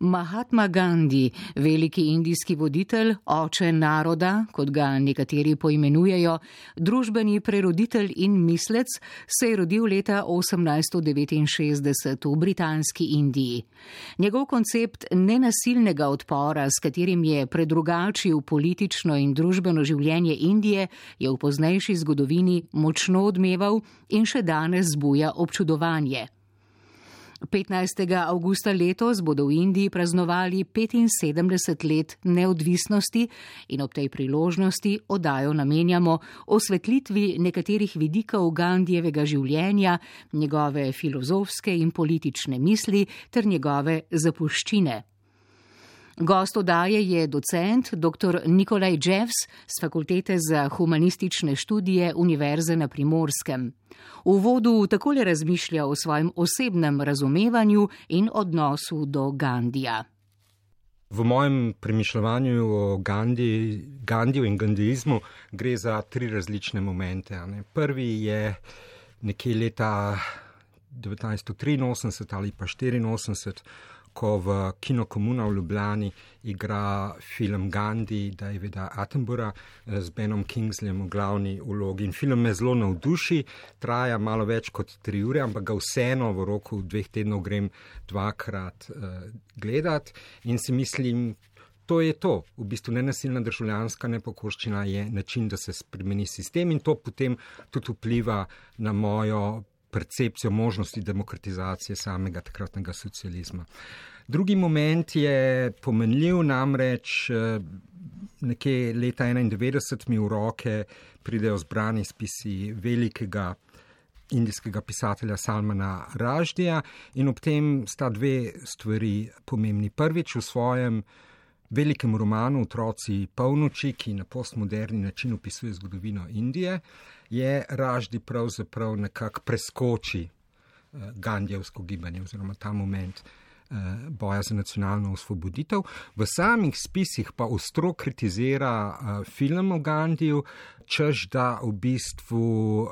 Mahatma Gandhi, veliki indijski voditelj, oče naroda, kot ga nekateri poimenujejo, družbeni preroditelj in mislec, se je rodil leta 1869 v britanski Indiji. Njegov koncept nenasilnega odpora, s katerim je predrugačil politično in družbeno življenje Indije, je v poznejši zgodovini močno odmeval in še danes zbuja občudovanje. 15. avgusta letos bodo v Indiji praznovali 75 let neodvisnosti in ob tej priložnosti odajo namenjamo osvetlitvi nekaterih vidikov Gandijevega življenja, njegove filozofske in politične misli ter njegove zapuščine. Gost odaje je docent dr. Nikolaj Jeffs z Fakultete za humanistične študije Univerze na Primorskem. V uvodu takole razmišlja o svojem osebnem razumevanju in odnosu do Gandija. V mojem premišljanju o Gandhi, Gandiju in gandijizmu gre za tri različne momente. Prvi je nekje leta 1983 ali pa 1984 ko v Kino Komuna v Ljubljani igra film Gandhi Davida Attenbora eh, z Benom Kingsleyem v glavni vlogi. In film me zelo navduši, traja malo več kot tri ure, ampak ga vseeno v roku dveh tednov grem dvakrat uh, gledat in si mislim, To je to, v bistvu nenasilna državljanska nepokorščina je način, da se spremeni sistem in to potem tudi vpliva na mojo percepcijo možnosti demokratizacije samega takratnega socializma. Drugi moment je pomenljiv, namreč eh, nekje leta 1991 mi v roke pridejo zbrani spisi velikega indijskega pisatelja Salmana Raždija in ob tem sta dve stvari pomembni. Prvič v svojem velikem romanu Otroci polnoči, ki na postmoderni način opisuje zgodovino Indije, je Raždi pravzaprav nekako preskoči eh, Gandjevsko gibanje oziroma ta moment eh, boja za nacionalno osvoboditev. V samih spisih pa ostro kritizira uh, film o Gandiju, čež da v bistvu uh,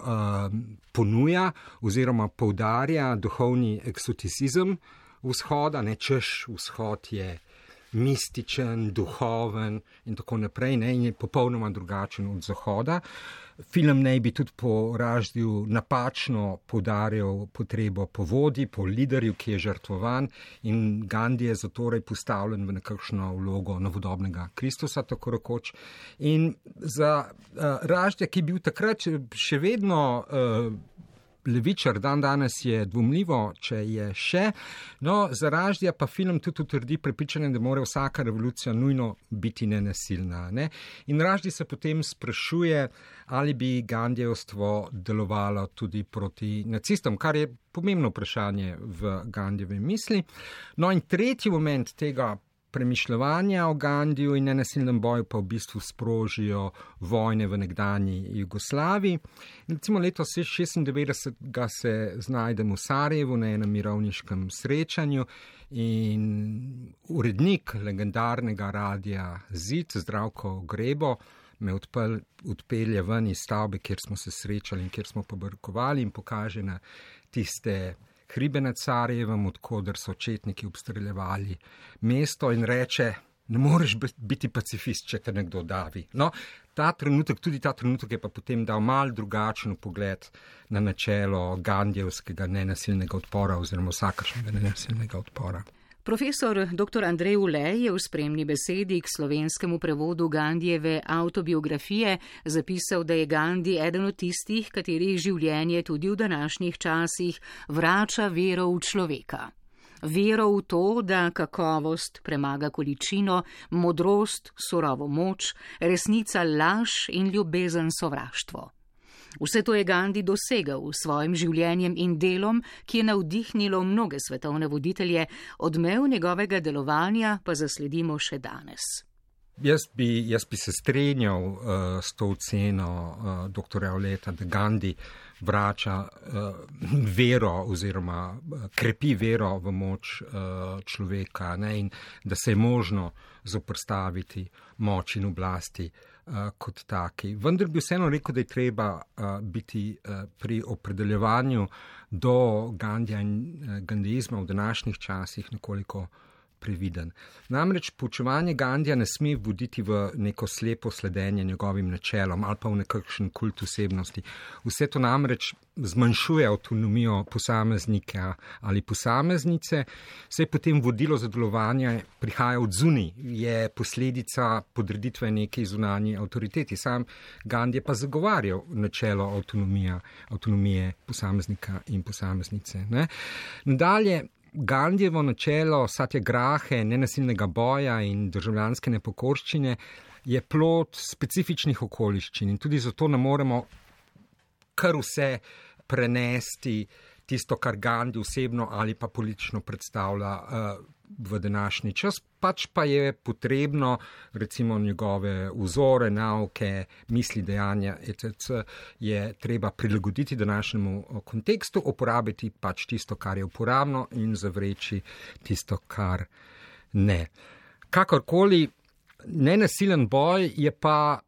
ponuja oziroma poudarja duhovni eksoticizem vzhoda, ne čež vzhod je uh, mističen, duhoven in tako naprej, ne, in je popolnoma drugačen od Zahoda. Film naj bi tudi po raždju napačno podarjal potrebo po vodi, po liderju, ki je žrtvovan in Gandhi je zatorej postavljen v nekakšno vlogo novodobnega Kristusa, tako rekoč. In za uh, raždja, ki je bil takrat še vedno uh, levičar dan danes je dvomljivo, če je še. No, za raždja pa film tudi utrdi prepričanje, da mora vsaka revolucija nujno biti nenasilna. Ne? In raždi se potem sprašuje, ali bi Gandijevstvo delovalo tudi proti nacistom, kar je pomembno vprašanje v Gandijevi misli. No in tretji moment tega premišljanja o Gandiju in nenasilnem boju pa v bistvu sprožijo vojne v nekdani Jugoslaviji. Recimo leto 1996 se znajdemo v Sarajevu na enem mirovniškem srečanju in urednik legendarnega radija Zid, zdravko Grebo, me odpel, odpelje ven iz stavbe, kjer smo se srečali in kjer smo pobrkovali in pokaže na tiste hribe nad Sarajevem, odkuder so očetniki obstreljevali mesto in reče, ne moreš biti pacifist, če te nekdo davi. No, ta trenutek, tudi ta trenutek je pa potem dal mal drugačen pogled na načelo gandjevskega nenasilnega odpora oziroma vsakršnega nenasilnega odpora. Profesor dr. Andrej Ulej je v spremni besedi k slovenskemu prevodu Gandijeve autobiografije zapisal, da je Gandhi eden od tistih, katerih življenje tudi v današnjih časih vrača vero v človeka. Vero v to, da kakovost premaga količino, modrost, surovo moč, resnica laž in ljubezen sovraštvo. Vse to je Gandhi dosegel s svojim življenjem in delom, ki je navdihnilo mnoge svetovne voditelje, odmev njegovega delovanja pa zasledimo še danes. Jaz bi, jaz bi se strenjal uh, s to oceno uh, dr. Oleta, da Gandhi vrača uh, vero oziroma uh, krepi vero v moč uh, človeka ne, in da se je možno zoprstaviti moči in oblasti uh, kot taki. Vendar bi vseeno rekel, da je treba uh, biti uh, pri opredeljevanju do Gandija in uh, gandijizma v današnjih časih nekoliko previden. Namreč poučevanje Gandija ne sme voditi v neko slepo sledenje njegovim načelom ali pa v nekakšen kult osebnosti. Vse to namreč zmanjšuje avtonomijo posameznika ali posameznice, se je potem vodilo za delovanje, prihaja od zuni, je posledica podreditve neki zunanji avtoriteti. Sam Gandhi je pa zagovarjal načelo avtonomije posameznika in posameznice. Ne? Nadalje, Gandhijevo načelo satje grahe, nenasilnega boja in državljanske nepokorščine je plot specifičnih okoliščin in tudi zato ne moremo kar vse prenesti, tisto, kar Gandhi osebno ali pa politično predstavlja uh, v današnji čas, pač pa je potrebno recimo njegove vzore, nauke, misli, dejanja, etc. je treba prilagoditi današnjemu kontekstu, uporabiti pač tisto, kar je uporabno in zavreči tisto, kar ne. Kakorkoli, nenasilen boj je pa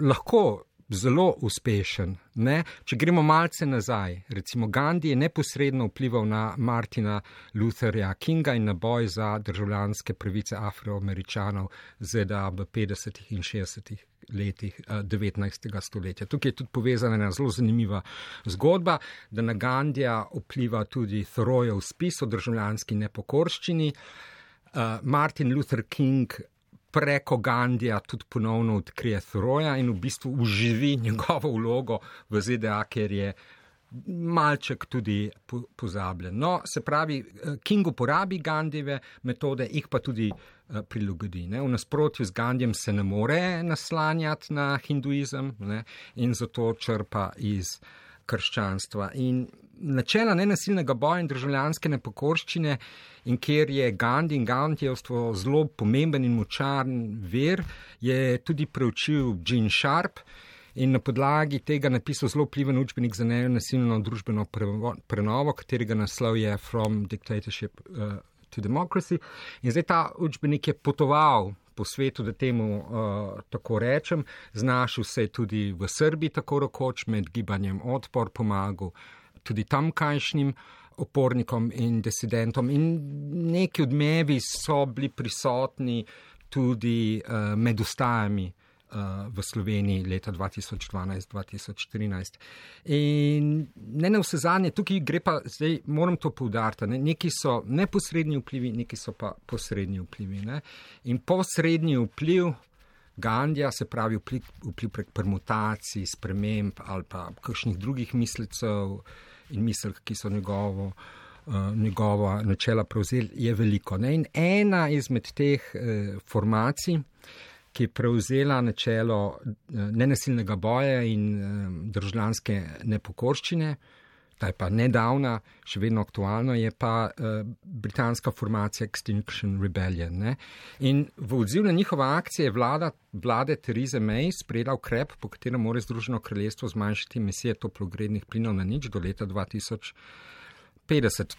lahko zelo uspešen. Ne? Če gremo malce nazaj, recimo Gandhi je neposredno vplival na Martina Lutherja Kinga in na boj za državljanske pravice afroameričanov ZDA v 50. in 60. letih 19. Eh, stoletja. Tukaj je tudi povezana ena zelo zanimiva zgodba, da na Gandija vpliva tudi Thoreaujev spis o državljanski nepokorščini. Uh, Martin Luther King preko Gandija tudi ponovno odkrije Throja in v bistvu uživi njegovo vlogo v ZDA, ker je malček tudi pozabljen. No, se pravi, King uporabi Gandijeve metode, jih pa tudi eh, prilagodi. Ne. V nasprotju z Gandijem se ne more naslanjati na hinduizem ne, in zato črpa iz krščanstva. In načela nenasilnega boja in državljanske nepokorščine, in kjer je Gandhi in Gandhijevstvo zelo pomemben in močan ver, je tudi preučil Jean Sharp. In na podlagi tega napisal zelo vpliven učbenik za nenasilno družbeno prenovo, katerega naslov je From Dictatorship uh, to Democracy. In zdaj ta učbenik je potoval po svetu, da temu uh, tako rečem, znašel se je tudi v Srbiji, tako rekoč, med gibanjem odpor, pomagal tudi tamkajšnjim opornikom in disidentom. In neki odmevi so bili prisotni tudi uh, med ustajami. Uh, v Sloveniji leta 2012-2014. In ne na vse zadnje, tukaj gre pa, zdaj moram to poudariti, ne, neki so neposredni vplivi, neki so pa posredni vplivi. Ne. In posredni vpliv Gandija, se pravi vpliv, vpliv prek permutacij, sprememb ali pa kakšnih drugih mislicov, uh, in misel, ki so njegovo, uh, njegova načela prevzeli, je veliko. Ne? In ena izmed teh uh, formacij, ki je prevzela načelo uh, nenasilnega boja in uh, državljanske nepokorščine, ta je pa nedavna, še vedno aktualna, je pa uh, britanska formacija Extinction Rebellion. Ne? In v odziv na njihove akcije je vlada, vlade Therese May sprejela ukrep, po katerem mora Združeno kraljestvo zmanjšati emisije toplogrednih plinov na nič do leta 2050.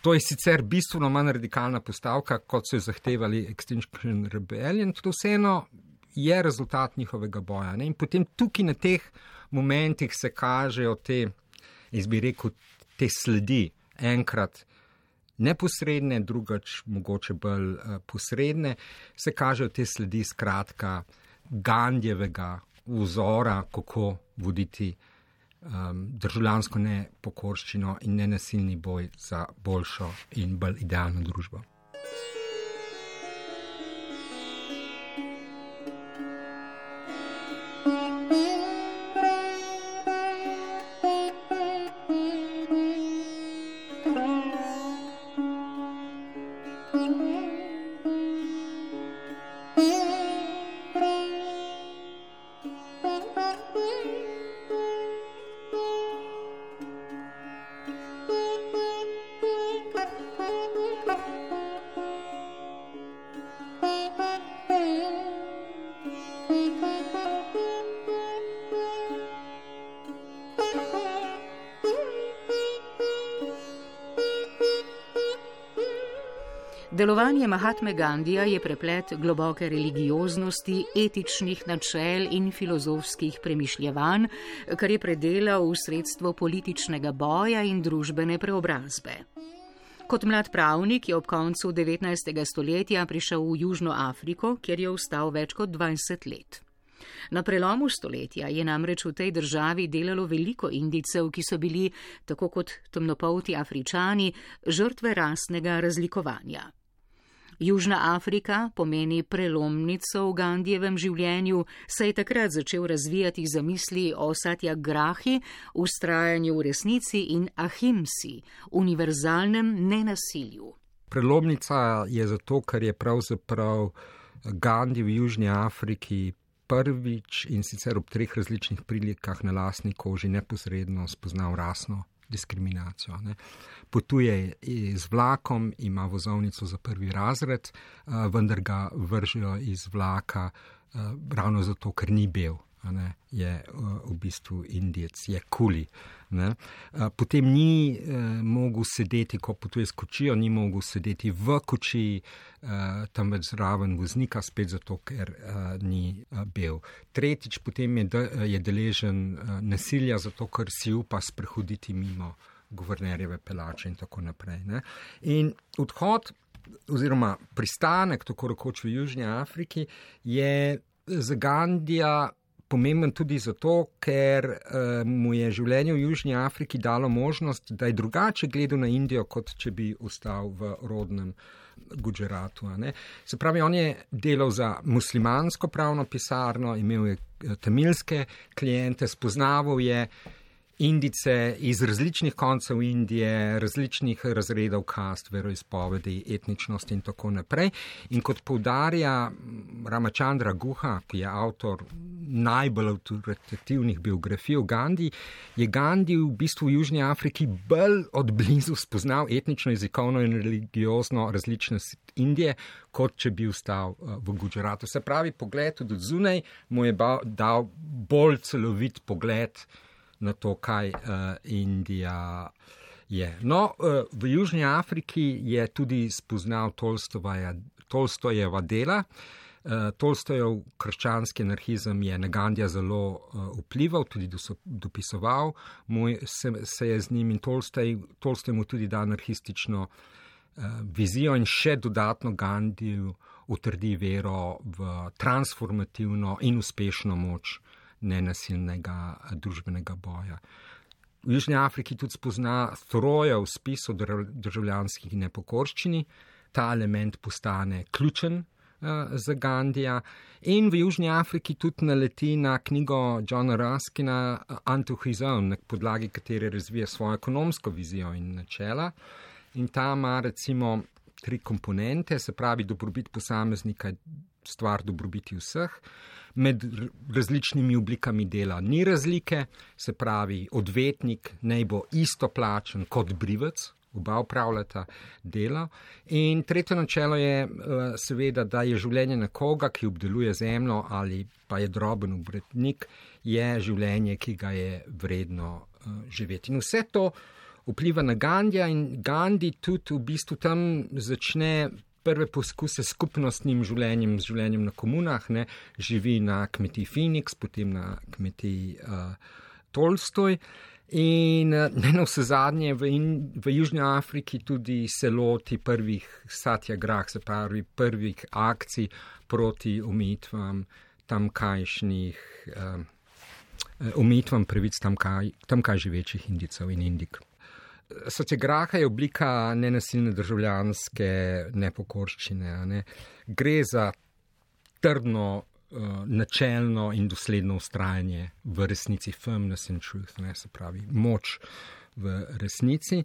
To je sicer bistveno manj radikalna postavka, kot so jo zahtevali Extinction Rebellion, to vseeno je rezultat njihovega boja. Ne? In potem tukaj na teh momentih se kažejo te, jaz bi rekel, te sledi, enkrat neposredne, drugač mogoče bolj uh, posredne, se kažejo te sledi skratka Gandjevega vzora, kako voditi um, državljansko nepokorščino in nenasilni boj za boljšo in bolj idealno družbo. Delovanje Mahatme Gandija je preplet globoke religioznosti, etičnih načel in filozofskih premišljevanj, kar je predelal v sredstvo političnega boja in družbene preobrazbe. Kot mlad pravnik je ob koncu 19. stoletja prišel v Južno Afriko, kjer je ostal več kot 20 let. Na prelomu stoletja je namreč v tej državi delalo veliko indicev, ki so bili, tako kot temnopolti afričani, žrtve rasnega razlikovanja. Južna Afrika pomeni prelomnico v Gandijevem življenju, saj je takrat začel razvijati zamisli o Satya Grahi, ustrajanju v resnici in ahimsi, univerzalnem nenasilju. Prelomnica je zato, ker je pravzaprav Gandhi v Južni Afriki prvič in sicer ob treh različnih prilikah na lastni koži neposredno spoznal rasno diskriminacijo. Ne. Potuje z vlakom, ima vozovnico za prvi razred, vendar ga vržejo iz vlaka ravno zato, ker ni bel ne, je eh, v bistvu Indijec, je kuli. Ne. Eh, potem ni eh, mogel sedeti, ko potuje s kočijo, ni mogel sedeti v kočiji, eh, temveč zraven voznika, spet zato, ker eh, ni eh, bil. Tretjič, potem je, de, je deležen eh, nasilja, zato ker si upa sprehoditi mimo guvernerjeve pelače in tako naprej. Ne. In odhod. Oziroma, pristanek, tako rekoč v Južni Afriki, je za Gandija pomemben tudi zato, ker uh, mu je življenje v Južni Afriki dalo možnost, da je drugače gledal na Indijo, kot če bi ostal v rodnem Gujaratu. Se pravi, on je delal za muslimansko pravno pisarno, imel je eh, tamilske klijente, spoznaval je indice iz različnih koncev Indije, različnih razredov kast, veroizpovedi, etničnosti in tako naprej. In kot poudarja Ramachandra Guha, ki je avtor najbolj autoritativnih biografij o Gandhi, je Gandhi v bistvu v Južni Afriki bolj od blizu spoznal etnično, jezikovno in religiozno različnost Indije, kot če bi ostal uh, v Gujaratu. Se pravi, pogled tudi zunaj mu je dal bolj celovit pogled na to, kaj uh, Indija je. No, uh, v Južni Afriki je tudi spoznal Tolstojeva dela. Uh, Tolstojev krščanski anarhizem je na Gandija zelo vplival, tudi dopisoval se, se je z njim in Tolstoj, Tolstoj mu tudi da anarhistično vizijo in še dodatno Gandiju utrdi vero v transformativno in uspešno moč nenasilnega družbenega boja. V Južni Afriki tudi spozna stroje v spisu državljanskih nepokorščini, ta element postane ključen uh, za Gandija. In v Južni Afriki tudi naleti na knjigo Johna Ruskina Antuhizon, na podlagi katere razvija svojo ekonomsko vizijo in načela. In ta ima recimo tri komponente, se pravi dobrobit posameznika, stvar dobrobiti vseh. Med različnimi oblikami dela ni razlike, se pravi, odvetnik naj bo isto plačen kot brivec, oba upravljata delo. In tretje načelo je eh, seveda, da je življenje nekoga, ki obdeluje zemljo ali pa je droben obretnik, je življenje, ki ga je vredno eh, živeti. In vse to vpliva na Gandija in Gandhi tudi v bistvu tam začne prve poskuse s skupnostnim življenjem, z življenjem na komunah, ne, živi na kmetiji Phoenix, potem na kmetiji uh, Tolstoj. In ne na vse zadnje, v, v Južni Afriki tudi se loti prvih satja grah, se pravi prvih akcij proti omejitvam tamkajšnjih, uh, omejitvam pravic tamkaj, tamkaj živečih indicev in indik. Satyagraha je oblika nenasilne državljanske nepokorščine. Ne? Gre za trdno, uh, načelno in dosledno ustrajanje v resnici, firmness and truth, ne? se pravi moč v resnici.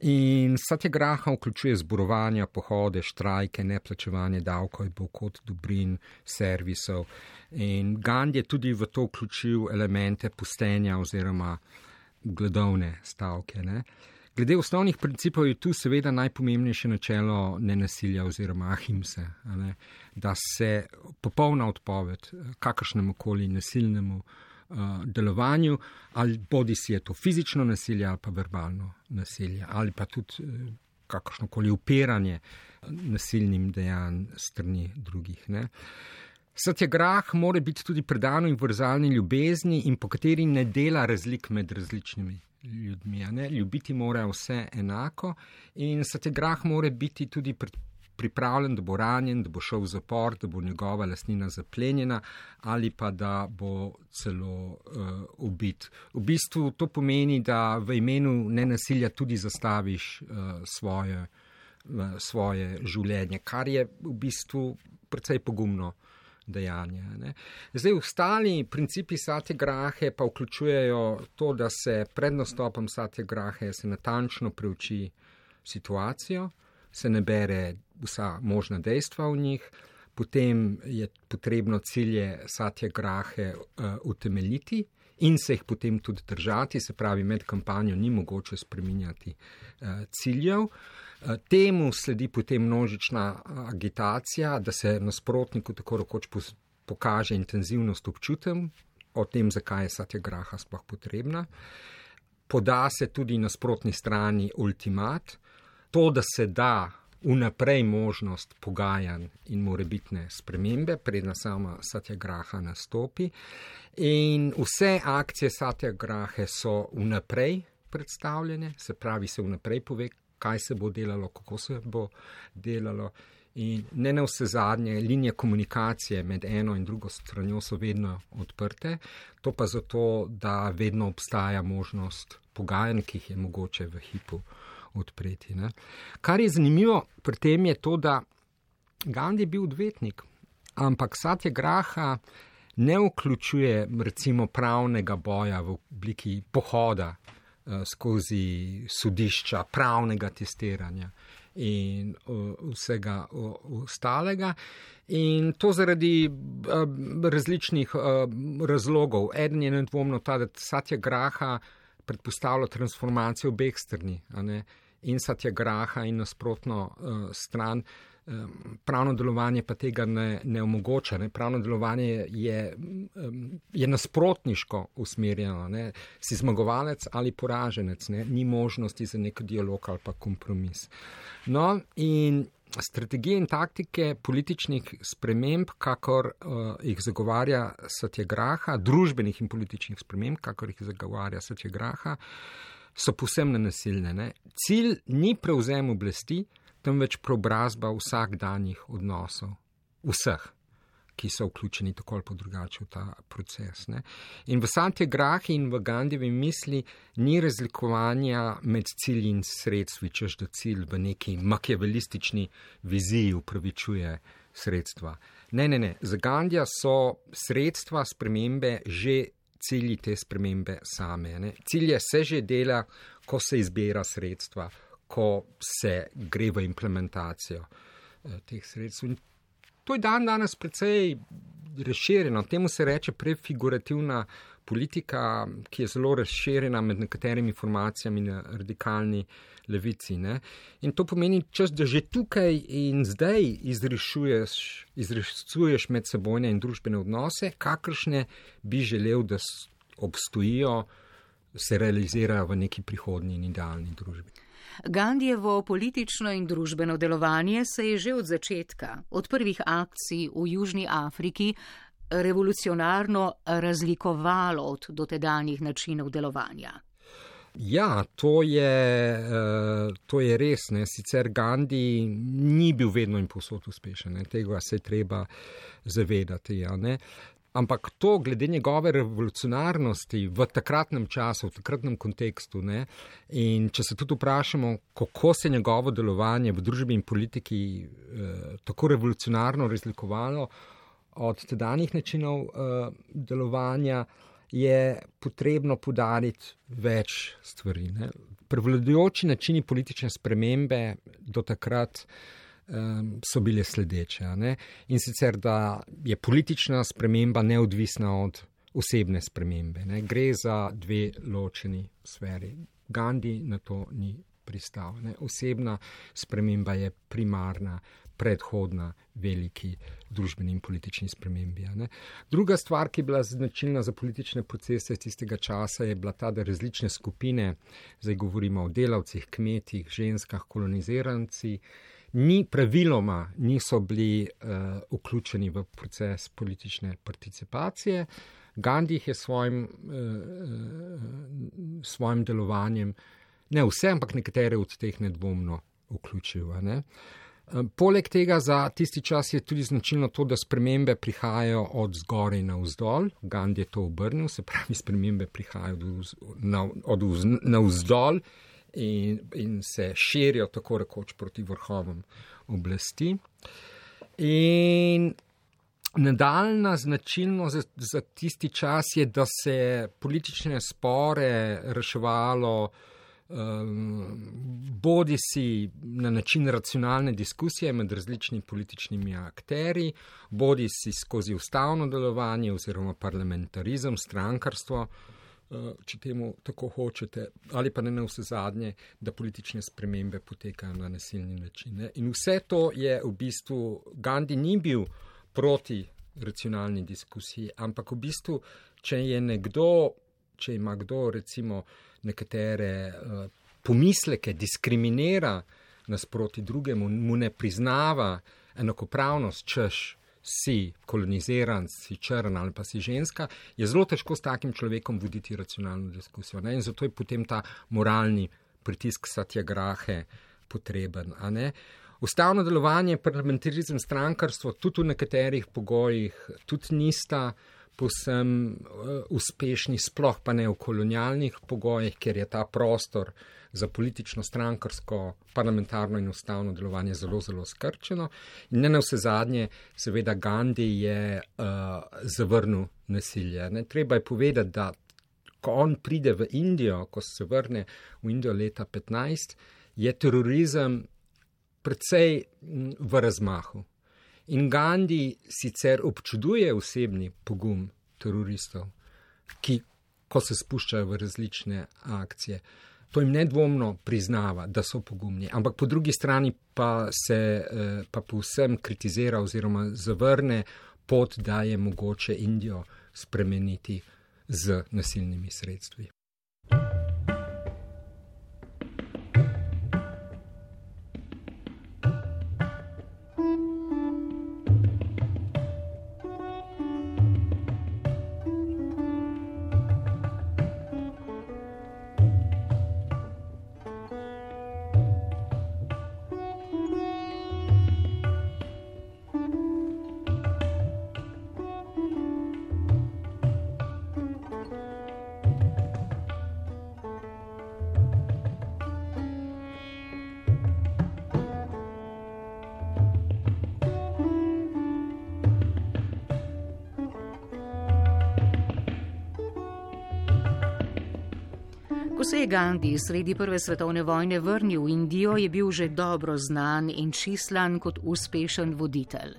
In Satyagraha vključuje zborovanja, pohode, štrajke, neplačevanje davkov, bojkot dobrin, servisov. In Gandhi je tudi v to vključil elemente postenja oziroma gledovne stavke. Ne? Glede osnovnih principov je tu seveda najpomembnejše načelo nenasilja oziroma ahimse, ne? da se popolna odpoved kakršnemu koli nasilnemu uh, delovanju, ali bodi si je to fizično nasilje ali pa verbalno nasilje, ali pa tudi uh, kakršno koli upiranje nasilnim dejanj strani drugih. Ne? Satya Grah mora biti tudi predano in vrzalni ljubezni in po kateri ne dela razlik med različnimi ljudmi. Ljubiti morajo vse enako in satyagrah mora biti tudi pripravljen, da bo ranjen, da bo šel v zapor, da bo njegova lasnina zaplenjena ali pa da bo celo uh, ubit. V bistvu to pomeni, da v imenu nenasilja tudi zastaviš uh, svoje, uh, svoje življenje, kar je v bistvu precej pogumno. Dejanje, Zdaj, ostali principi sate grahe pa vključujejo to, da se pred nastopom sate grahe se natančno preuči situacijo, se ne bere vsa možna dejstva v njih, potem je potrebno cilje satje grahe uh, utemeljiti in se jih potem tudi držati, se pravi, med kampanjo ni mogoče spreminjati uh, ciljev. Uh, temu sledi potem množična agitacija, da se nasprotniku tako rekoč pokaže intenzivnost občutem o tem, zakaj je satje graha sploh potrebna. Poda se tudi nasprotni strani ultimat, to, da se da vnaprej možnost pogajanj in morebitne spremembe, predna sama Satya Graha nastopi. In vse akcije Satya Grahe so vnaprej se pravi, se vnaprej pove, kaj se bo delalo, kako se bo delalo. In ne na vse zadnje, linije komunikacije med eno in drugo stranjo so vedno odprte, to pa zato, da vedno obstaja možnost pogajanj, ki jih je mogoče v hipu odpreti. Ne. Kar je zanimivo pri tem je to, da Gandhi je bil odvetnik, ampak Satya Graha ne vključuje recimo pravnega boja v obliki pohoda skozi sodišča, pravnega testiranja in uh, vsega ostalega. In to zaradi uh, različnih razlogov. Eden je nedvomno ta, da Satya Graha predpostavlja transformacijo obeh strani in satja graha in nasprotno stran. Pravno delovanje pa tega ne, ne omogoča. Ne. Pravno delovanje je, je nasprotniško usmerjeno. Ne. Si zmagovalec ali poraženec, ne. ni možnosti za nek dialog ali pa kompromis. No, in strategije in taktike političnih sprememb, kakor uh, jih zagovarja Satya Graha, družbenih in političnih sprememb, kakor jih zagovarja Satya Graha, so posebno nasilne. Ne? Cilj ni prevzem oblasti, temveč preobrazba vsakdanjih odnosov, vseh, ki so vključeni tako ali drugače v ta proces. Ne? In v Sante Grahi in v Gandhijevi misli ni razlikovanja med cilji in sredstvi, čež da cilj v neki makjavelistični viziji upravičuje sredstva. Ne, ne, ne. Za Gandija so sredstva spremembe že cilji te spremembe same. Ne. Cilje se že dela, ko se izbira sredstva, ko se gre v implementacijo eh, teh sredstv. In to je dan danes precej razširjeno. Temu se reče prefigurativna politika, ki je zelo razširjena med nekaterimi formacijami na radikalni levici. Ne? In to pomeni, čas, da že tukaj in zdaj izrešuješ, izrešuješ medsebojne in družbene odnose, kakršne bi želel, da obstojijo, se realizirajo v neki prihodnji in idealni družbi. Gandhijevo politično in družbeno delovanje se je že od začetka, od prvih akcij v Južni Afriki, revolucionarno razlikovalo od dotedanjih načinov delovanja. Ja, to je, uh, to je res. Ne. Sicer Gandhi ni bil vedno in posod uspešen, ne. tega se je treba zavedati. Ja, Ampak to, glede njegove revolucionarnosti v takratnem času, v takratnem kontekstu, ne, in če se tudi vprašamo, kako se je njegovo delovanje v družbi in politiki eh, tako revolucionarno razlikovalo od tedanjih načinov eh, delovanja, je potrebno podariti več stvari. Ne. Prevladujoči načini politične spremembe do takrat so bile sledeče. In sicer, da je politična sprememba neodvisna od osebne spremembe. Ne? Gre za dve ločeni sferi. Gandhi na to ni pristal. Ne? Osebna sprememba je primarna, predhodna veliki družbeni in politični spremembi. Ne? Druga stvar, ki je bila značilna za politične procese tistega časa, je bila ta, da različne skupine, zdaj govorimo o delavcih, kmetih, ženskah, kolonizirancih, ni praviloma niso bili uh, vključeni v proces politične participacije. Gandhi je svojim, svojim delovanjem, ne vse, ampak nekatere od teh nedvomno vključil. Ne? Poleg tega za tisti čas je tudi značilno to, da spremembe prihajajo od zgoraj na vzdolj. Gandhi je to obrnil, se pravi, spremembe prihajajo od navzdolj in, in se širijo tako rekoč proti vrhovom oblasti. In nadaljna značilnost za, za tisti čas je, da se politične spore reševalo um, bodi si na način racionalne diskusije med različnimi političnimi akteri, bodi si skozi ustavno delovanje oziroma parlamentarizem, strankarstvo. Uh, če temu tako hočete, ali pa ne na vse zadnje, da politične spremembe potekajo na nasilni način. Ne? In vse to je v bistvu, Gandhi ni bil proti racionalni diskusiji, ampak v bistvu, če je nekdo, če ima kdo recimo nekatere uh, pomisleke, diskriminira nasproti drugemu, mu ne priznava enakopravnost, češ si koloniziran, si črn ali pa si ženska, je zelo težko s takim človekom voditi racionalno diskusijo. Ne? In zato je potem ta moralni pritisk satjagrahe potreben. Ustavno delovanje, parlamentarizem, strankarstvo, tudi v nekaterih pogojih, tudi nista posem uh, uspešni, sploh pa ne v kolonialnih pogojih, ker je ta prostor za politično, strankarsko, parlamentarno in ustavno delovanje zelo, zelo skrčeno. In ne na vse zadnje, seveda Gandhi je uh, zavrnil nasilje. Ne? Treba je povedati, da ko on pride v Indijo, ko se vrne v Indijo leta 15, je terorizem precej v razmahu. In Gandhi sicer občuduje osebni pogum teroristov, ki, ko se spuščajo v različne akcije, to jim nedvomno priznava, da so pogumni, ampak po drugi strani pa se eh, pa povsem kritizira oziroma zavrne pot, da je mogoče Indijo spremeniti z nasilnimi sredstvi. Gandhi sredi Prve svetovne vojne vrnil v Indijo, je bil že dobro znan in čislan kot uspešen voditelj.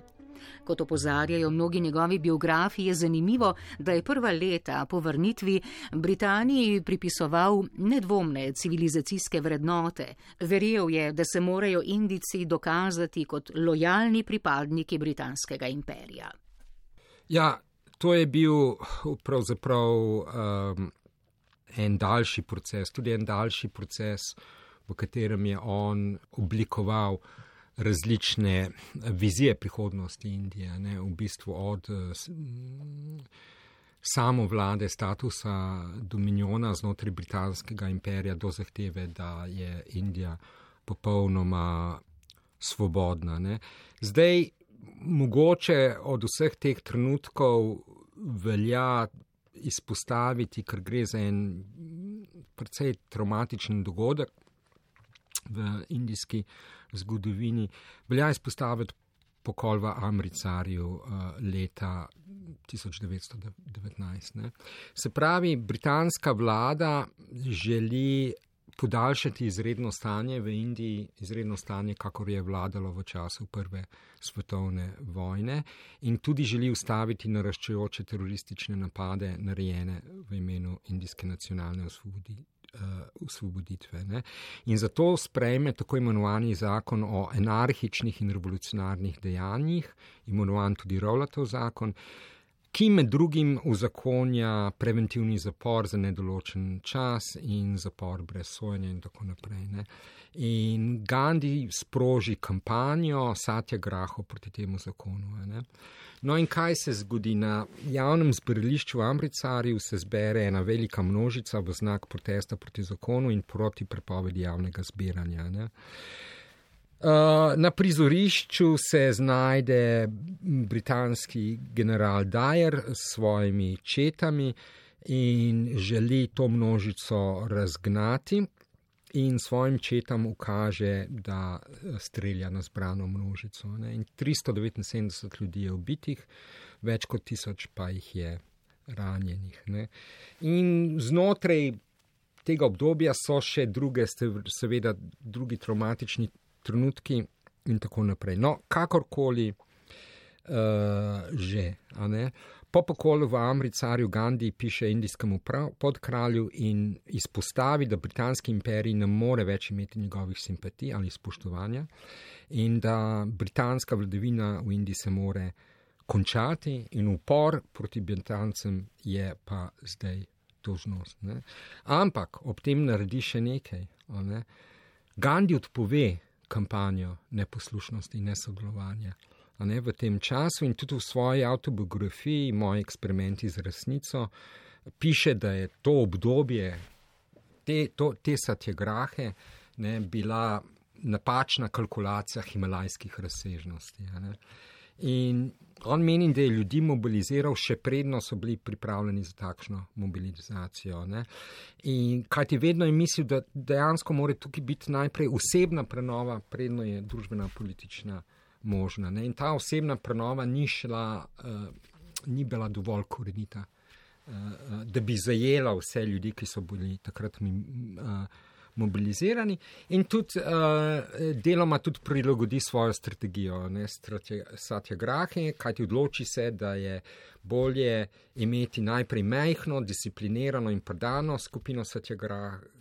Kot opozarjajo mnogi njegovi biografi, je zanimivo, da je prva leta po vrnitvi Britaniji pripisoval nedvomne civilizacijske vrednote. Verjel je, da se morajo Indici dokazati kot lojalni pripadniki britanskega imperija. Ja, to je bil pravzaprav. Um en daljši proces, tudi en daljši proces, v katerem je on oblikoval različne vizije prihodnosti Indije, ne, v bistvu od samo vlade statusa dominiona znotraj britanskega imperija do zahteve, da je Indija popolnoma svobodna. Ne. Zdaj, mogoče od vseh teh trenutkov velja izpostaviti, ker gre za en precej traumatičen dogodek v indijski zgodovini. Velja izpostaviti pokol v Amricarju uh, leta 1919. Ne. Se pravi, britanska vlada želi podaljšati izredno stanje v Indiji, izredno stanje, kakor je vladalo v času Prve svetovne vojne, in tudi želi ustaviti naraščajoče teroristične napade, narejene v imenu Indijske nacionalne osvoboditve. Ne. In zato sprejme tako imenovani zakon o anarhičnih in revolucionarnih dejanjih, imenovan tudi Rowlatov zakon. Ki med drugim uzakonja preventivni zapor za nedoločen čas in zapor brez sojenja in tako naprej. Ne. In Gandhi sproži kampanjo Satya Graho proti temu zakonu. Ne. No, in kaj se zgodi na javnem zbirališču v Amricarju? Se zbere ena velika množica v znak protesta proti zakonu in proti prepovedi javnega zbiranja. Ne. Uh, na prizorišču se znajde britanski general Dyer s svojimi četami in želi to množico razgnati in svojim četam ukaže, da eh, strelja na zbrano množico. Ne. In 379 ljudi je ubitih, več kot tisoč pa jih je ranjenih. Ne. In znotraj tega obdobja so še druge, seveda, drugi traumatični trenutki in tako naprej. No, kakorkoli uh, že. Po pokolu v Amricarju Gandhi piše indijskemu podkralju in izpostavi, da britanski imperij ne more več imeti njegovih simpatij ali spoštovanja in da britanska vladavina v Indiji se more končati in upor proti Britancem je pa zdaj dožnost. Ne? Ampak ob tem naredi še nekaj. Ne? Gandhi odpove kampanjo neposlušnosti in nesodelovanja ne, v tem času in tudi v svoji autobiografiji, moji eksperimenti z resnico, piše, da je to obdobje, te, to, te satjegrahe, ne, bila napačna kalkulacija himalajskih razsežnosti. In on meni, da je ljudi mobiliziral, še predno so bili pripravljeni za takšno mobilizacijo. Kaj ti vedno je mislil, da dejansko mora tukaj biti najprej osebna prenova, predno je družbena politična možna. Ne? In ta osebna prenova ni, šla, uh, ni bila dovolj korenita, uh, da bi zajela vse ljudi, ki so bili takrat mi, uh, mobilizirani, in tudi uh, deloma tudi prilagodi svojo strategijo, Satya Grahe, kajti odloči se, da je bolje imeti najprej mehko, disciplinirano in predano skupino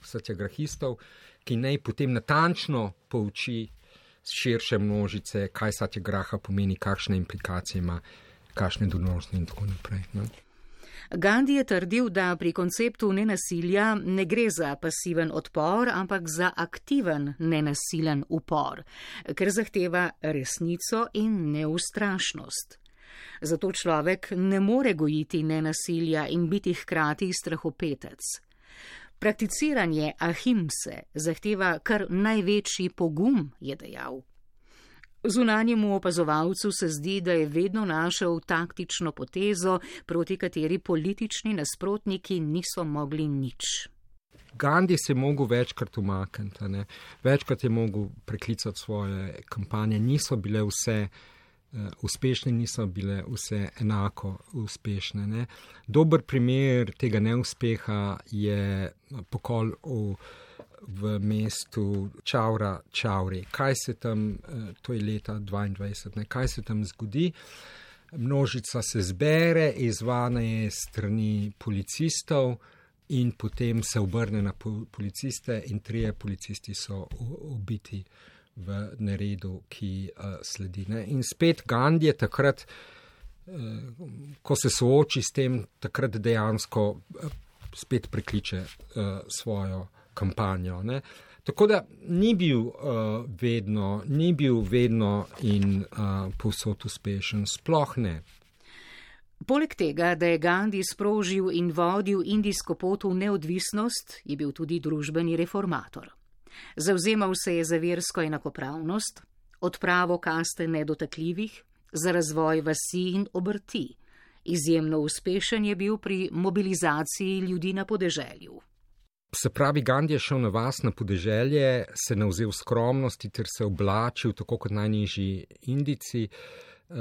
Satyagrahistov, ki naj potem natančno pouči širše množice, kaj satje graha pomeni, kakšne implikacije ima, kakšne donosne in tako naprej. Ne? Gandhi je trdil, da pri konceptu nenasilja ne gre za pasiven odpor, ampak za aktiven nenasilen upor, ker zahteva resnico in neustrašnost. Zato človek ne more gojiti nenasilja in biti hkrati strahopetec. Prakticiranje ahimse zahteva kar največji pogum, je dejal. Zunanjemu opazovalcu se zdi, da je vedno našel taktično potezo, proti kateri politični nasprotniki niso mogli nič. Gandhi se je mogel večkrat umakniti, večkrat je mogel preklicati svoje kampanje, niso bile vse. Eh, uspešne niso bile vse enako uspešne. Ne. Dober primer tega neuspeha je pokol v, v mestu Čaura Čauri. Kaj se tam, eh, to je leta 22, ne, kaj se tam zgodi? Množica se zbere, izvane je strani policistov in potem se obrne na policiste in trije policisti so ubiti v neredu, ki uh, sledi. Ne? In spet Gandhi je takrat, uh, ko se sooči s tem, takrat dejansko uh, spet prekliče uh, svojo kampanjo. Ne? Tako da ni bil, uh, vedno, ni bil vedno in uh, povsod uspešen, sploh ne. Poleg tega, da je Gandhi sprožil in vodil indijsko pot v neodvisnost, je bil tudi družbeni reformator. Zauzemal se je za versko enakopravnost, odpravo kaste nedotakljivih, za razvoj vasi in obrti. Izjemno uspešen je bil pri mobilizaciji ljudi na podeželju. Se pravi, Gandhi je šel na vas na podeželje, se navzel skromnosti ter se oblačil tako kot najnižji indici. Uh,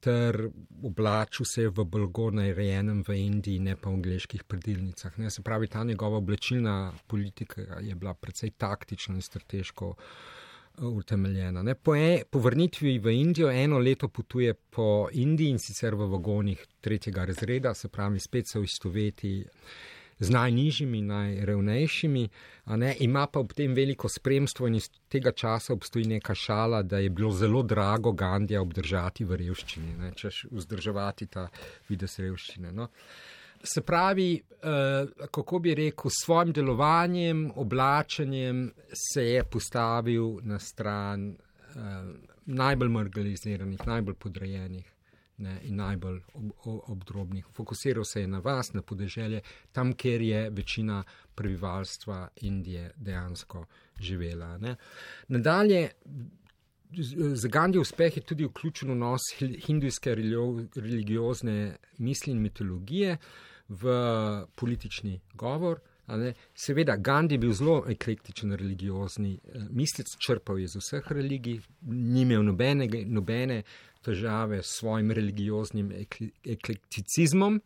ter oblačil se je v blago narejenem v Indiji, ne pa v angliških predilnicah. Ne? Se pravi, ta njegova oblečilna politika je bila precej taktična in strateško uh, utemeljena. Po, e, po vrnitvi v Indijo eno leto potuje po Indiji in sicer v vagonih tretjega razreda, se pravi, spet se v istoveti z najnižjimi, najrevnejšimi, ima pa ob tem veliko spremstvo in iz tega časa obstoji neka šala, da je bilo zelo drago Gandija obdržati v revščini, ne, češ vzdrževati ta vides revščine. No. Se pravi, eh, kako bi rekel, s svojim delovanjem, oblačenjem se je postavil na stran eh, najbolj marginaliziranih, najbolj podrejenih ne, in najbolj ob, ob, obdrobnih. Fokusiral se je na vas, na podeželje, tam, kjer je večina prebivalstva Indije dejansko živela. Ne. Nadalje, za Gandhi uspeh je tudi vključen v nos hindujske religiozne misli in mitologije v politični govor. Seveda, Gandhi je bil zelo eklektičen, religiozni eh, mislec, črpal je iz vseh religij, ni imel nobene, nobene težave s svojim religioznim eklekticizmom,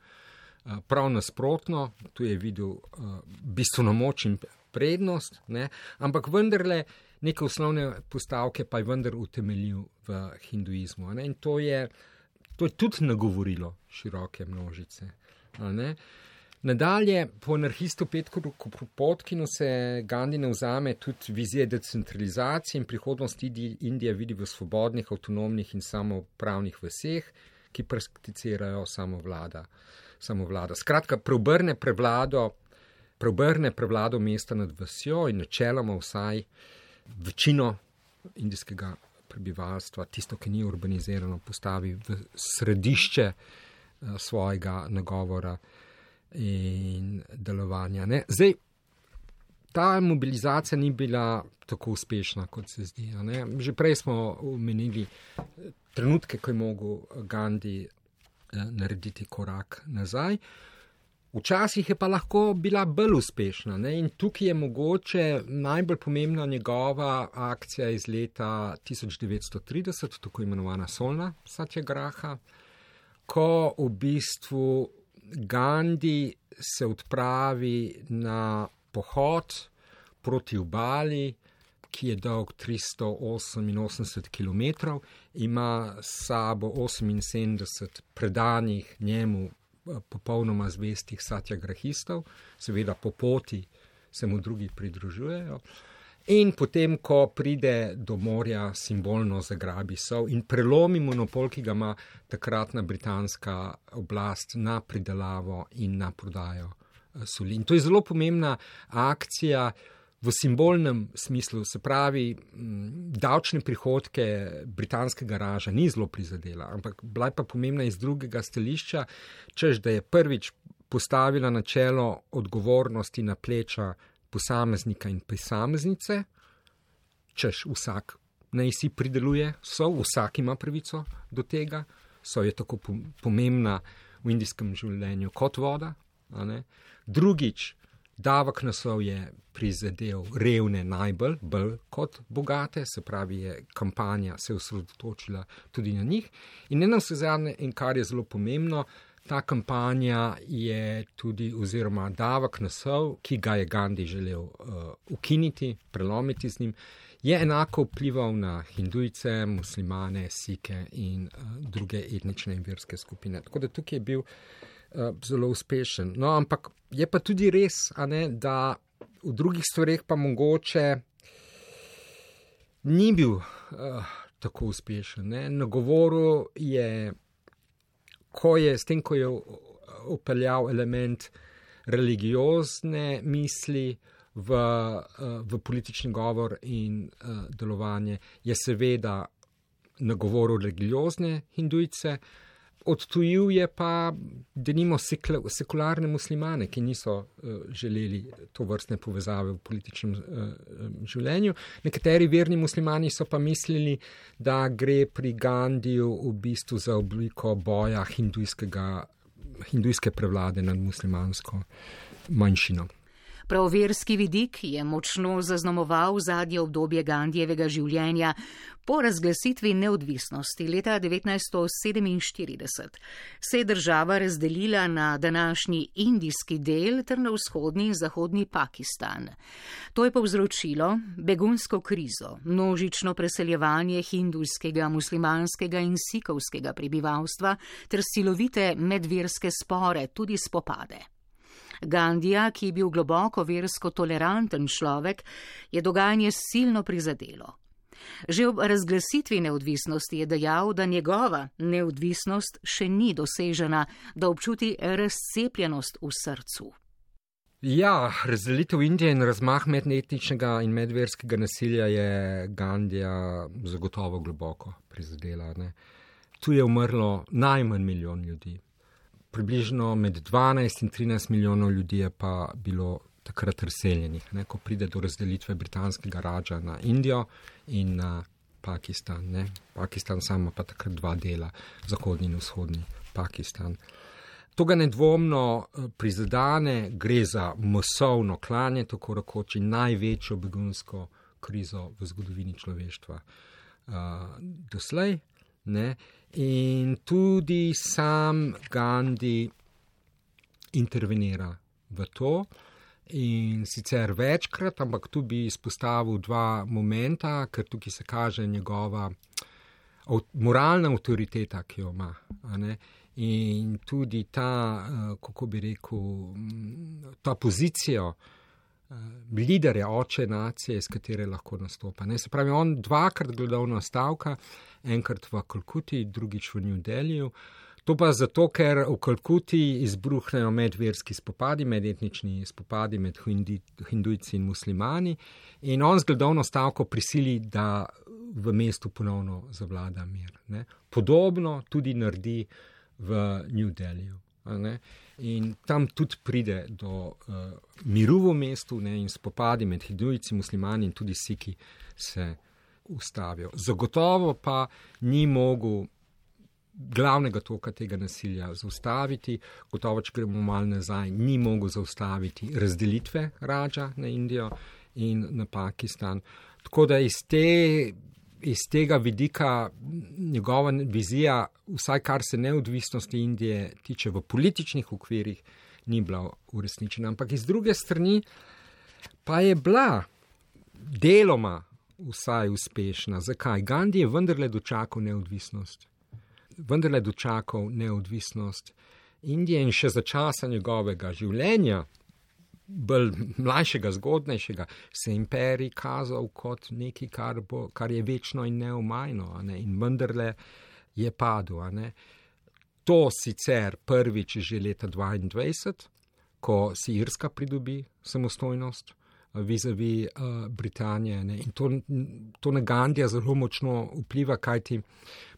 prav nasprotno, tu je videl bistveno moč in prednost, ne? ampak vendarle neke osnovne postavke pa je vendar utemeljil v hinduizmu. Ne? In to je, to je tudi nagovorilo široke množice. Nadalje, po anarhistu Petru Kropotkinu se Gandhi ne vzame tudi vizije decentralizacije in prihodnosti Indije vidi v svobodnih, avtonomnih in samopravnih vseh, ki prakticirajo samo vlada. Samo vlada. Skratka, preobrne prevlado, preobrne prevlado mesta nad vsjo in načeloma vsaj večino indijskega prebivalstva, tisto, ki ni urbanizirano, postavi v središče uh, svojega nagovora in delovanja. Ne? Zdaj, ta mobilizacija ni bila tako uspešna, kot se zdi. Že prej smo omenili trenutke, ko je mogel Gandhi eh, narediti korak nazaj. Včasih je pa lahko bila bolj uspešna ne? in tukaj je mogoče najbolj pomembna njegova akcija iz leta 1930, tako imenovana Solna Satyagraha, ko v bistvu Gandhi se odpravi na pohod proti obali, ki je dolg 388 km, ima s sabo 78 predanih njemu eh, popolnoma zvestih satjagrahistov, seveda po poti se mu drugi pridružujejo. In potem, ko pride do morja, simbolno zagrabi sov in prelomi monopol, ki ga ima takratna britanska oblast na pridelavo in na prodajo eh, soli. In to je zelo pomembna akcija v simbolnem smislu, se pravi, davčne prihodke britanskega raža ni zelo prizadela, ampak bila je pa pomembna iz drugega stališča, čež da je prvič postavila načelo odgovornosti na pleča posameznika in posameznice, češ vsak naj si prideluje, so vsak ima pravico do tega, so je tako pomembna v indijskem življenju kot voda. Drugič, davek nasov je prizadel revne najbolj, bolj kot bogate, se pravi, je kampanja se osredotočila tudi na njih. In eno se zadnje, in kar je zelo pomembno, Ta kampanja je tudi, oziroma davek na sol, ki ga je Gandhi želel uh, ukiniti, prelomiti z njim, je enako vplival na hindujce, muslimane, sike in uh, druge etnične in verske skupine. Tako da tukaj je bil uh, zelo uspešen. No, ampak je pa tudi res, ne, da v drugih stvareh pa mogoče ni bil uh, tako uspešen. Ne. Na govoru je ko je s tem, ko je upeljal element religiozne misli v, eh, v politični govor in uh, delovanje, je seveda nagovoril religiozne hindujce, odtujil je pa, da nimo sekularne muslimane, ki niso uh, želeli to vrstne povezave v političnem uh, življenju. Nekateri verni muslimani so pa mislili, da gre pri Gandiju v bistvu za obliko boja hindujske prevlade nad muslimansko manjšino. Pravoverski vidik je močno zaznamoval zadnje obdobje Gandijevega življenja po razglasitvi neodvisnosti leta 1947. Se je država razdelila na današnji indijski del ter na vzhodni in zahodni Pakistan. To je povzročilo begunsko krizo, množično preseljevanje hindujskega, muslimanskega in sikovskega prebivalstva ter silovite medverske spore, tudi spopade. Gandija, ki je bil globoko versko toleranten človek, je dogajanje silno prizadelo. Že ob razglasitvi neodvisnosti je dejal, da njegova neodvisnost še ni dosežena, da občuti razcepljenost v srcu. Ja, razdelitev Indije in razmah medetničnega in medverskega nasilja je Gandija zagotovo globoko prizadela. Ne. Tu je umrlo najmanj milijon ljudi. Približno med 12 in 13 milijonov ljudi je pa bilo takrat razseljenih, ne, ko pride do razdelitve britanskega rađa na Indijo in na Pakistan. Ne. Pakistan samo pa takrat dva dela, zahodni in vzhodni Pakistan. To ga nedvomno eh, prizadane, gre za masovno klanje, tako rekoč največjo begunsko krizo v zgodovini človeštva uh, doslej. Ne? In tudi sam Gandhi intervenira v to. In sicer večkrat, ampak tu bi izpostavil dva momenta, ker tukaj se kaže njegova moralna avtoriteta, ki jo ima. In tudi ta, eh, kako bi rekel, ta pozicijo liderja, oče nacije, iz katere lahko nastopa. Ne? Se pravi, on dvakrat gledovno stavka, enkrat v Kalkuti, drugič v New Delhiju. To pa zato, ker v Kalkuti izbruhnejo medverski spopadi, medetnični spopadi med hindujci in muslimani, in on z gledovno stavko prisili, da v mestu ponovno zavlada mir. Ne? Podobno tudi naredi v New Delhiju. In tam tudi pride do uh, miru v mestu ne, in spopadi med hindujci, muslimani in tudi siki se ustavijo. Zagotovo pa ni mogel glavnega toka tega nasilja zaustaviti, gotovo, če gremo malo nazaj, ni mogel zaustaviti razdelitve Raja na Indijo in na Pakistan. Tako da iz te iz tega vidika njegova vizija, vsaj kar se neodvisnosti Indije tiče v političnih okvirih, ni bila uresničena. Ampak iz druge strani pa je bila deloma vsaj uspešna. Zakaj? Gandhi je vendarle dočakal neodvisnost. Vendarle dočakal neodvisnost Indije in še za časa njegovega življenja, bolj mlajšega, zgodnejšega, se imperij kazal kot nekaj, kar, bo, kar je večno in neumajno, ne? in vendarle je padlo. To sicer prvič že leta 22, ko si Irska pridobi samostojnost. Vizavi uh, Britanije. Ne. In to, to na Gandija zelo močno vpliva, kajti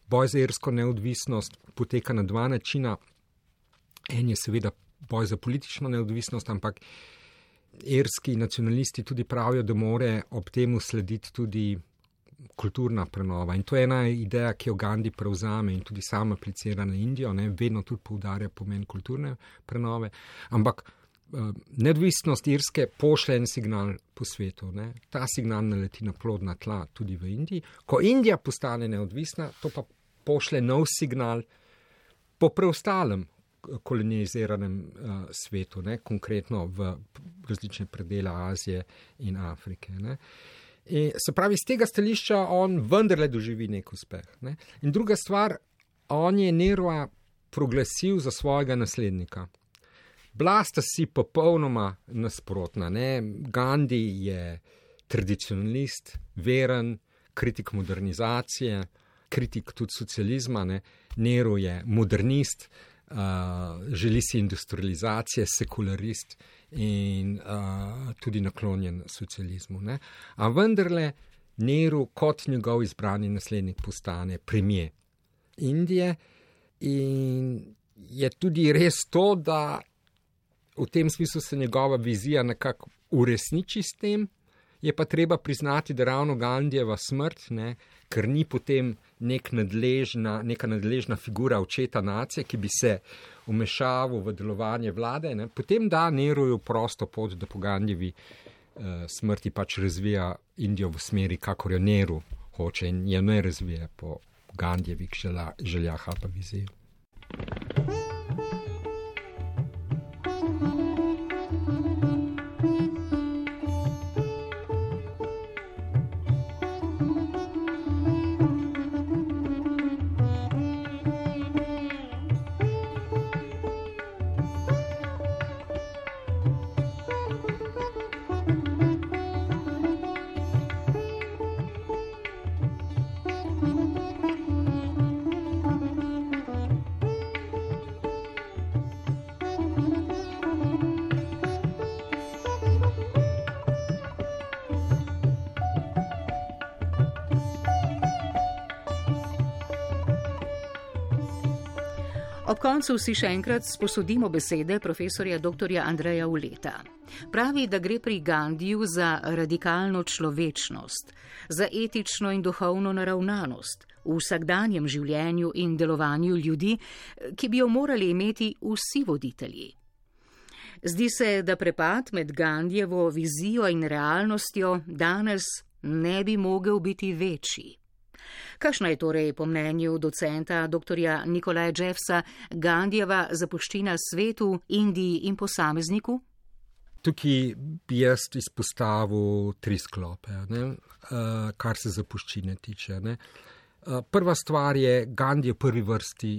boj za irsko neodvisnost poteka na dva načina. En je seveda boj za politično neodvisnost, ampak irski nacionalisti tudi pravijo, da more ob temu slediti tudi kulturna prenova. In to je ena ideja, ki jo Gandhi prevzame in tudi sama aplicira na Indijo, ne, vedno tudi poudarja pomen kulturne prenove. Ampak eh, neodvisnost Irske pošlje en signal po svetu. Ne. Ta signal naleti na plodna tla tudi v Indiji. Ko Indija postane neodvisna, to pa pošlje nov signal po preostalem koloniziranem uh, svetu, ne, konkretno v različne predele Azije in Afrike. In, se pravi, z tega stališča on vendarle doživi nek uspeh. Ne. In druga stvar, on je Neroa proglasil za svojega naslednika. Blasta si popolnoma nasprotna. Ne. Gandhi je tradicionalist, veren, kritik modernizacije, kritik tudi socializma, ne. Nero je modernist, želi si industrializacije, sekularist in uh, tudi naklonjen socializmu. Ne? A vendarle Neru kot njegov izbrani naslednik postane premije Indije in je tudi res to, da v tem smislu se njegova vizija nekako uresniči s tem, je pa treba priznati, da ravno Gandijeva smrt, ne, ker ni potem nek nadležna, neka nadležna figura očeta nacije, ki bi se umešaval v delovanje vlade, ne, potem da Neroju prosto pot, da po Gandijevi eh, smrti pač razvija Indijo v smeri, kakor jo Neru hoče in jo ne razvija po Gandijevih željah ali pa viziji. Koncu si še enkrat sposodimo besede profesorja dr. Andreja Uleta. Pravi, da gre pri Gandiju za radikalno človečnost, za etično in duhovno naravnanost v vsakdanjem življenju in delovanju ljudi, ki bi jo morali imeti vsi voditelji. Zdi se, da prepad med Gandijevo vizijo in realnostjo danes ne bi mogel biti večji. Kakšna je torej po mnenju docenta dr. Nikolaja Jeffsa Gandijeva zapuščina svetu, Indiji in posamezniku? Tukaj bi jaz izpostavil tri sklope, ne, uh, kar se zapuščine tiče. Ne. Uh, prva stvar je, Gandhi je v prvi vrsti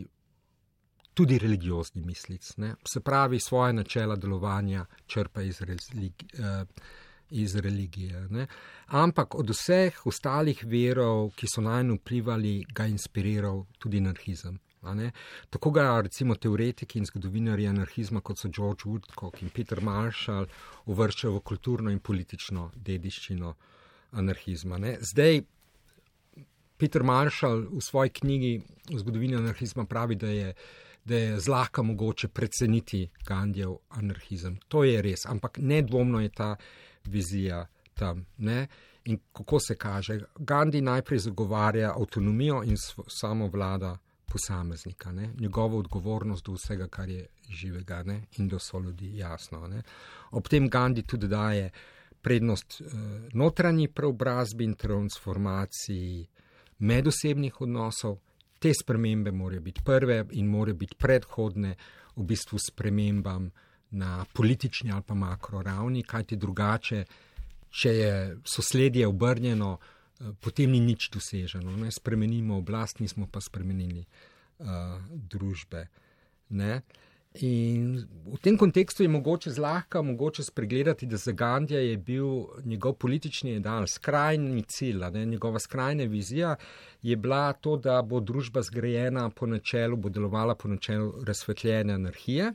tudi religiozni mislic. Ne. Se pravi, svoje načela delovanja črpa iz religije. Iz religije. Ne? Ampak od vseh ostalih verov, ki so na njo vplivali, ga je inspiriral tudi anarhizem. Tako ga recimo teoretiki in zgodovinari anarhizma, kot so George Woodcock in Peter Marshall, uvrščajo v kulturno in politično dediščino anarhizma. Ne? Zdaj, Peter Marshall v svoji knjigi o zgodovini anarhizma pravi, da je, da je zlahka mogoče preceniti Gandhijev anarhizem. To je res, ampak nedvomno je ta vizija tam. Ne? In kako se kaže? Gandhi najprej zagovarja avtonomijo in samo vlada posameznika, ne? njegovo odgovornost do vsega, kar je živega ne? in do so ljudi jasno. Ne? Ob tem Gandhi tudi daje prednost eh, notranji preobrazbi in transformaciji medosebnih odnosov. Te spremembe morajo biti prve in morajo biti predhodne v bistvu spremembam na politični ali pa makro ravni, kajti drugače, če je sosledje obrnjeno, eh, potem ni nič doseženo. Ne? Spremenimo oblast, nismo pa spremenili uh, družbe. Ne? In v tem kontekstu je mogoče zlahka mogoče spregledati, da za Gandija je bil njegov politični ideal, skrajni cilj, ne, njegova skrajna vizija je bila to, da bo družba zgrajena po načelu, bo delovala po načelu razsvetljene anarhije.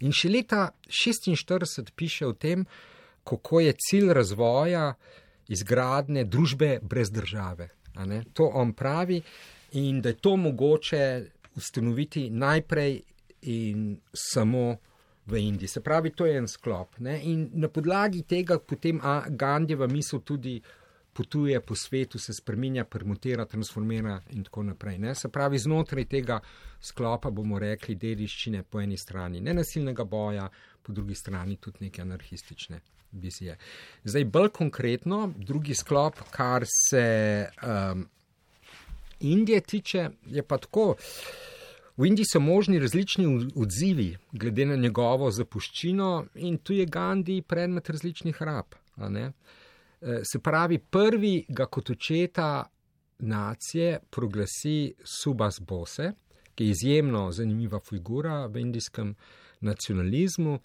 In še leta 1946 piše o tem, kako je cilj razvoja izgradne družbe brez države. To on pravi in da je to mogoče ustanoviti najprej in samo v Indiji. Se pravi, to je en sklop. Ne? In na podlagi tega potem Gandijeva misel tudi potuje po svetu, se spremenja, permutira, transformira in tako naprej. Ne? Se pravi, znotraj tega sklopa bomo rekli dediščine po eni strani nenasilnega boja, po drugi strani tudi neke anarhistične. Vizije. Zdaj, bolj konkretno, drugi sklop, kar se um, Indije tiče, je pa tako. V Indiji so možni različni odzivi glede na njegovo zapuščino in tu je Gandhi predmet različnih rab. E, se pravi, prvi ga kot očeta nacije proglasi Subas Bose, ki je izjemno zanimiva figura v indijskem nacionalizmu,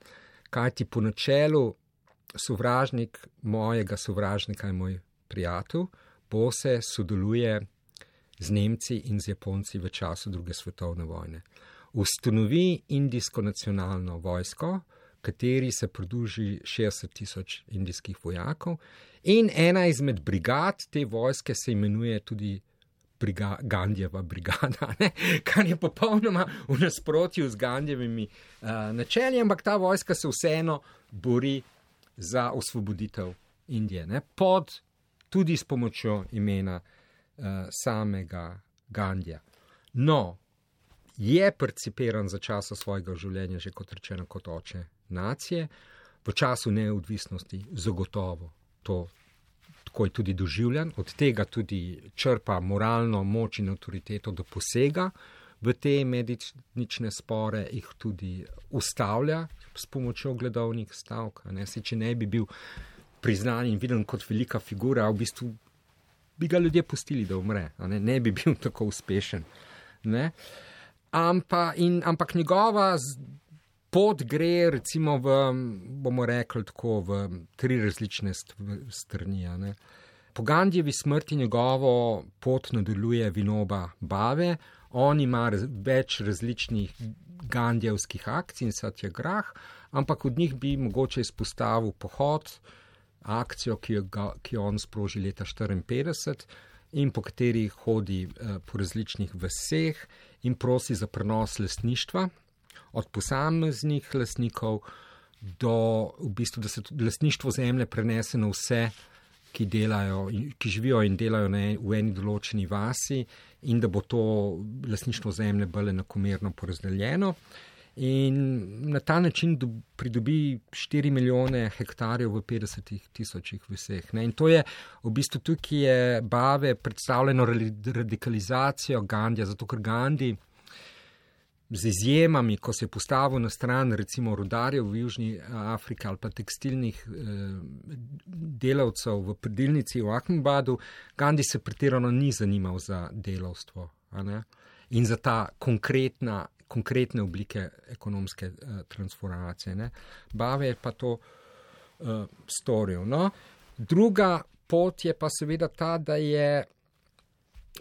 kajti po načelu sovražnik mojega sovražnika je moj prijatelj, Bose sodeluje z Nemci in z Japonci v času druge svetovne vojne. Ustanovi indijsko nacionalno vojsko, kateri se pridruži 60 tisoč indijskih vojakov, in ena izmed brigad te vojske se imenuje tudi briga, Gandjeva brigada, ne? kar je popolnoma v nasprotju z Gandjevimi uh, načelji, ampak ta vojska se vseeno bori za osvoboditev Indije, ne? pod tudi s pomočjo imena samega Gandija. No, je percipiran za časa svojega življenja, že kot rečeno, kot oče nacije, v času neodvisnosti, zagotovo to. Tako je tudi doživljen, od tega tudi črpa moralno moč in avtoriteto do posega v te medične spore, jih tudi ustavlja s pomočjo gledovnih stavk. Ne? Se, če ne bi bil priznan in viden kot velika figura, v bistvu bi ga ljudje pustili, da umre, ne? ne bi bil tako uspešen. Ampa, in, ampak njegova pot gre, recimo, v, bomo rekli tako, v tri različne strani. Po Gandjevi smrti njegovo pot nadaljuje vinoba Bave, on ima raz, več različnih gandjevskih akcij in satja grah, ampak od njih bi mogoče izpostavil pohod, akcijo, ki jo, ga, ki jo on sproži leta 1954 in po katerih hodi uh, po različnih vseh in prosi za prenos lastništva od posameznih lastnikov do v bistvu, da se lastništvo zemlje prenese na vse, ki, delajo, ki živijo in delajo ne, v eni določeni vasi, in da bo to lastništvo zemlje bolj enakomerno porazdeljeno. In na ta način pridobi 4 milijone hektarjev v 50 tisočih vseh. Ne. In to je v bistvu tukaj je bave predstavljeno radikalizacijo Gandija, zato ker Gandhi z izjemami, ko se je postavil na stran recimo rudarjev v Južni eh, Afriki ali pa tekstilnih eh, delavcev v predilnici v Ahmedbadu, Gandhi se pretirano ni zanimal za delavstvo in za ta konkretna, konkretne oblike ekonomske eh, transformacije. Ne? Bave je pa to eh, storil. No? Druga pot je pa seveda ta, da je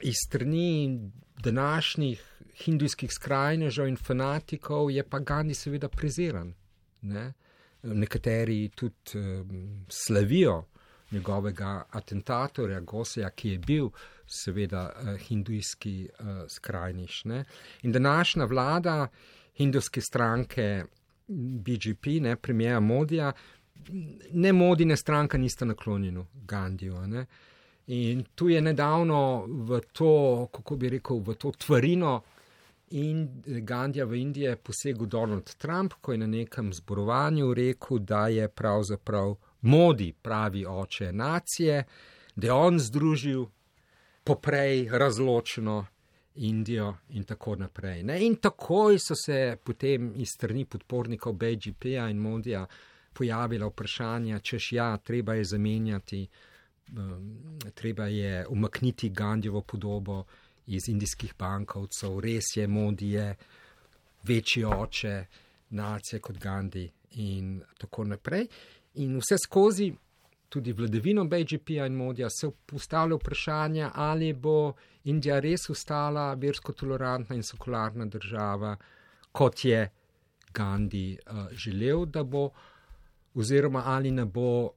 iz strani današnjih hindujskih skrajnežev in fanatikov je pa Gandhi seveda preziran. Ne? Nekateri tudi um, slavijo njegovega atentatorja Goseja, ki je bil seveda uh, hindujski uh, skrajniš. Ne? In današnja vlada hindujske stranke BGP, ne premijeja Modija, ne Modine stranka nista naklonjena Gandiju. Ne? In tu je nedavno v to, kako bi rekel, v to tvarino in Gandija v Indiji posegel Donald Trump, ko je na nekem zborovanju rekel, da je pravzaprav modi pravi oče nacije, da je on združil poprej razločeno Indijo in tako naprej. Ne? In takoj so se potem iz strani podpornikov BGP-ja in Modija pojavila vprašanja, češ ja, treba je zamenjati, um, treba je umakniti Gandijevo podobo iz indijskih bankovcev, res je modije, večji oče, nacije kot Gandhi in tako naprej. In vse skozi, tudi vladavino BGP-ja in modija, se postavlja vprašanje, ali bo Indija res ostala versko tolerantna in sekularna država, kot je Gandhi uh, želel, da bo, oziroma ali ne bo uh,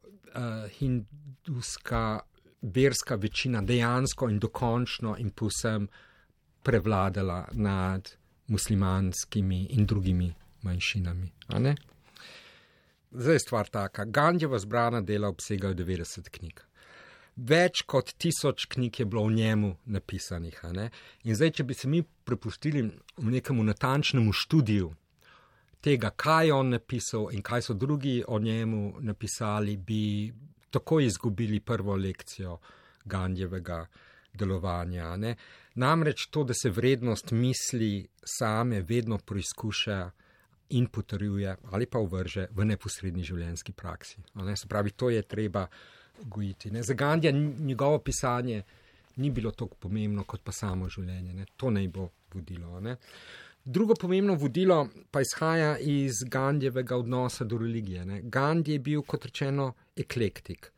hinduska verska večina dejansko in dokončno in povsem prevladala nad muslimanskimi in drugimi manjšinami. Zdaj je stvar taka. Gandjeva zbrana dela obsegajo 90 knjig. Več kot tisoč knjig je bilo v njemu napisanih. In zdaj, če bi se mi prepustili v nekem natančnemu študiju tega, kaj je on napisal in kaj so drugi o njemu napisali, bi tako izgubili prvo lekcijo Gandjevega delovanja. Ne? Namreč to, da se vrednost misli same vedno preizkuša in potrjuje ali pa uvrže v neposrednji življenjski praksi. Ne? Se pravi, to je treba gojiti. Ne? Za Gandija njegovo pisanje ni bilo tako pomembno kot pa samo življenje. Ne? To naj bo vodilo. Ne? Drugo pomembno vodilo pa izhaja iz Gandjevega odnosa do religije. Ne. Gandhi je bil, kot rečeno, eklektik.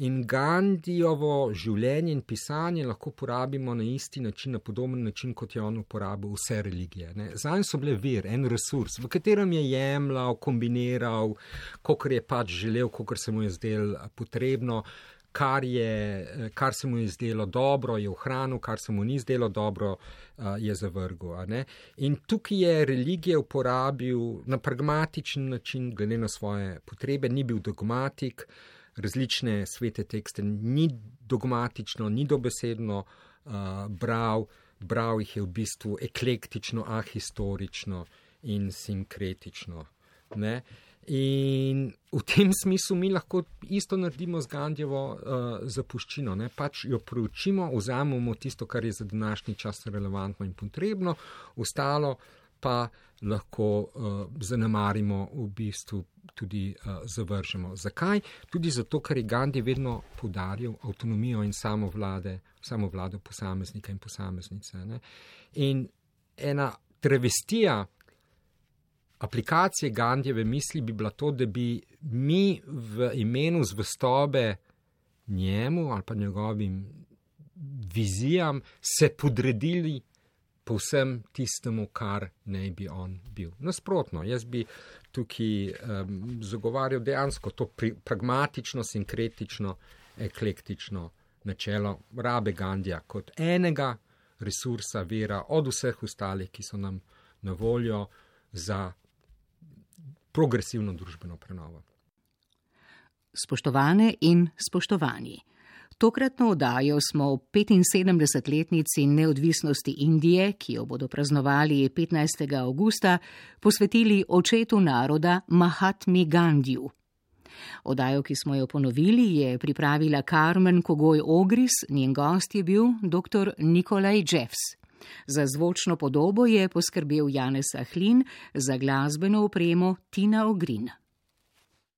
In Gandhijovo življenje in pisanje lahko uporabimo na isti način, na podoben način, kot je on uporabil vse religije. Zanj so bile vir, en resurs, v katerem je jemljal, kombiniral, kot je pač želel, kot se mu je zdelo potrebno kar, je, kar se mu je zdelo dobro, je ohranil, kar se mu ni zdelo dobro, je zavrgel. In tukaj je religije uporabil na pragmatičen način, glede na svoje potrebe, ni bil dogmatik, različne svete tekste ni dogmatično, ni dobesedno bral, bral jih je v bistvu eklektično, ahistorično in sinkretično. Ne? In v tem smislu mi lahko isto naredimo z Gandjevo uh, zapuščino. Ne? Pač jo preučimo, vzamemo tisto, kar je za današnji čas relevantno in potrebno, ostalo pa lahko uh, zanemarimo, v bistvu tudi uh, zavržemo. Zakaj? Tudi zato, ker je Gandhi vedno podaril avtonomijo in samo vlade, samo vlado posameznika in posameznice. Ne? In ena travestija aplikacije Gandjeve misli bi bila to, da bi mi v imenu zvestobe njemu ali pa njegovim vizijam se podredili povsem tistemu, kar naj bi on bil. Nasprotno, jaz bi tukaj um, zagovarjal dejansko to pri, pragmatično, sinkretično, eklektično načelo rabe Gandija kot enega resursa, vera od vseh ostalih, ki so nam na voljo za progresivno družbeno prenovo. Spoštovane in spoštovani. Tokratno oddajo smo v 75-letnici neodvisnosti Indije, ki jo bodo praznovali 15. augusta, posvetili očetu naroda Mahatmi Gandiju. Odajo, ki smo jo ponovili, je pripravila Carmen Kogoj Ogris, njen gost je bil dr. Nikolaj Jeffs. Za zvočno podobo je poskrbel Janez Ahlin, za glasbeno opremo Tina Ogrin.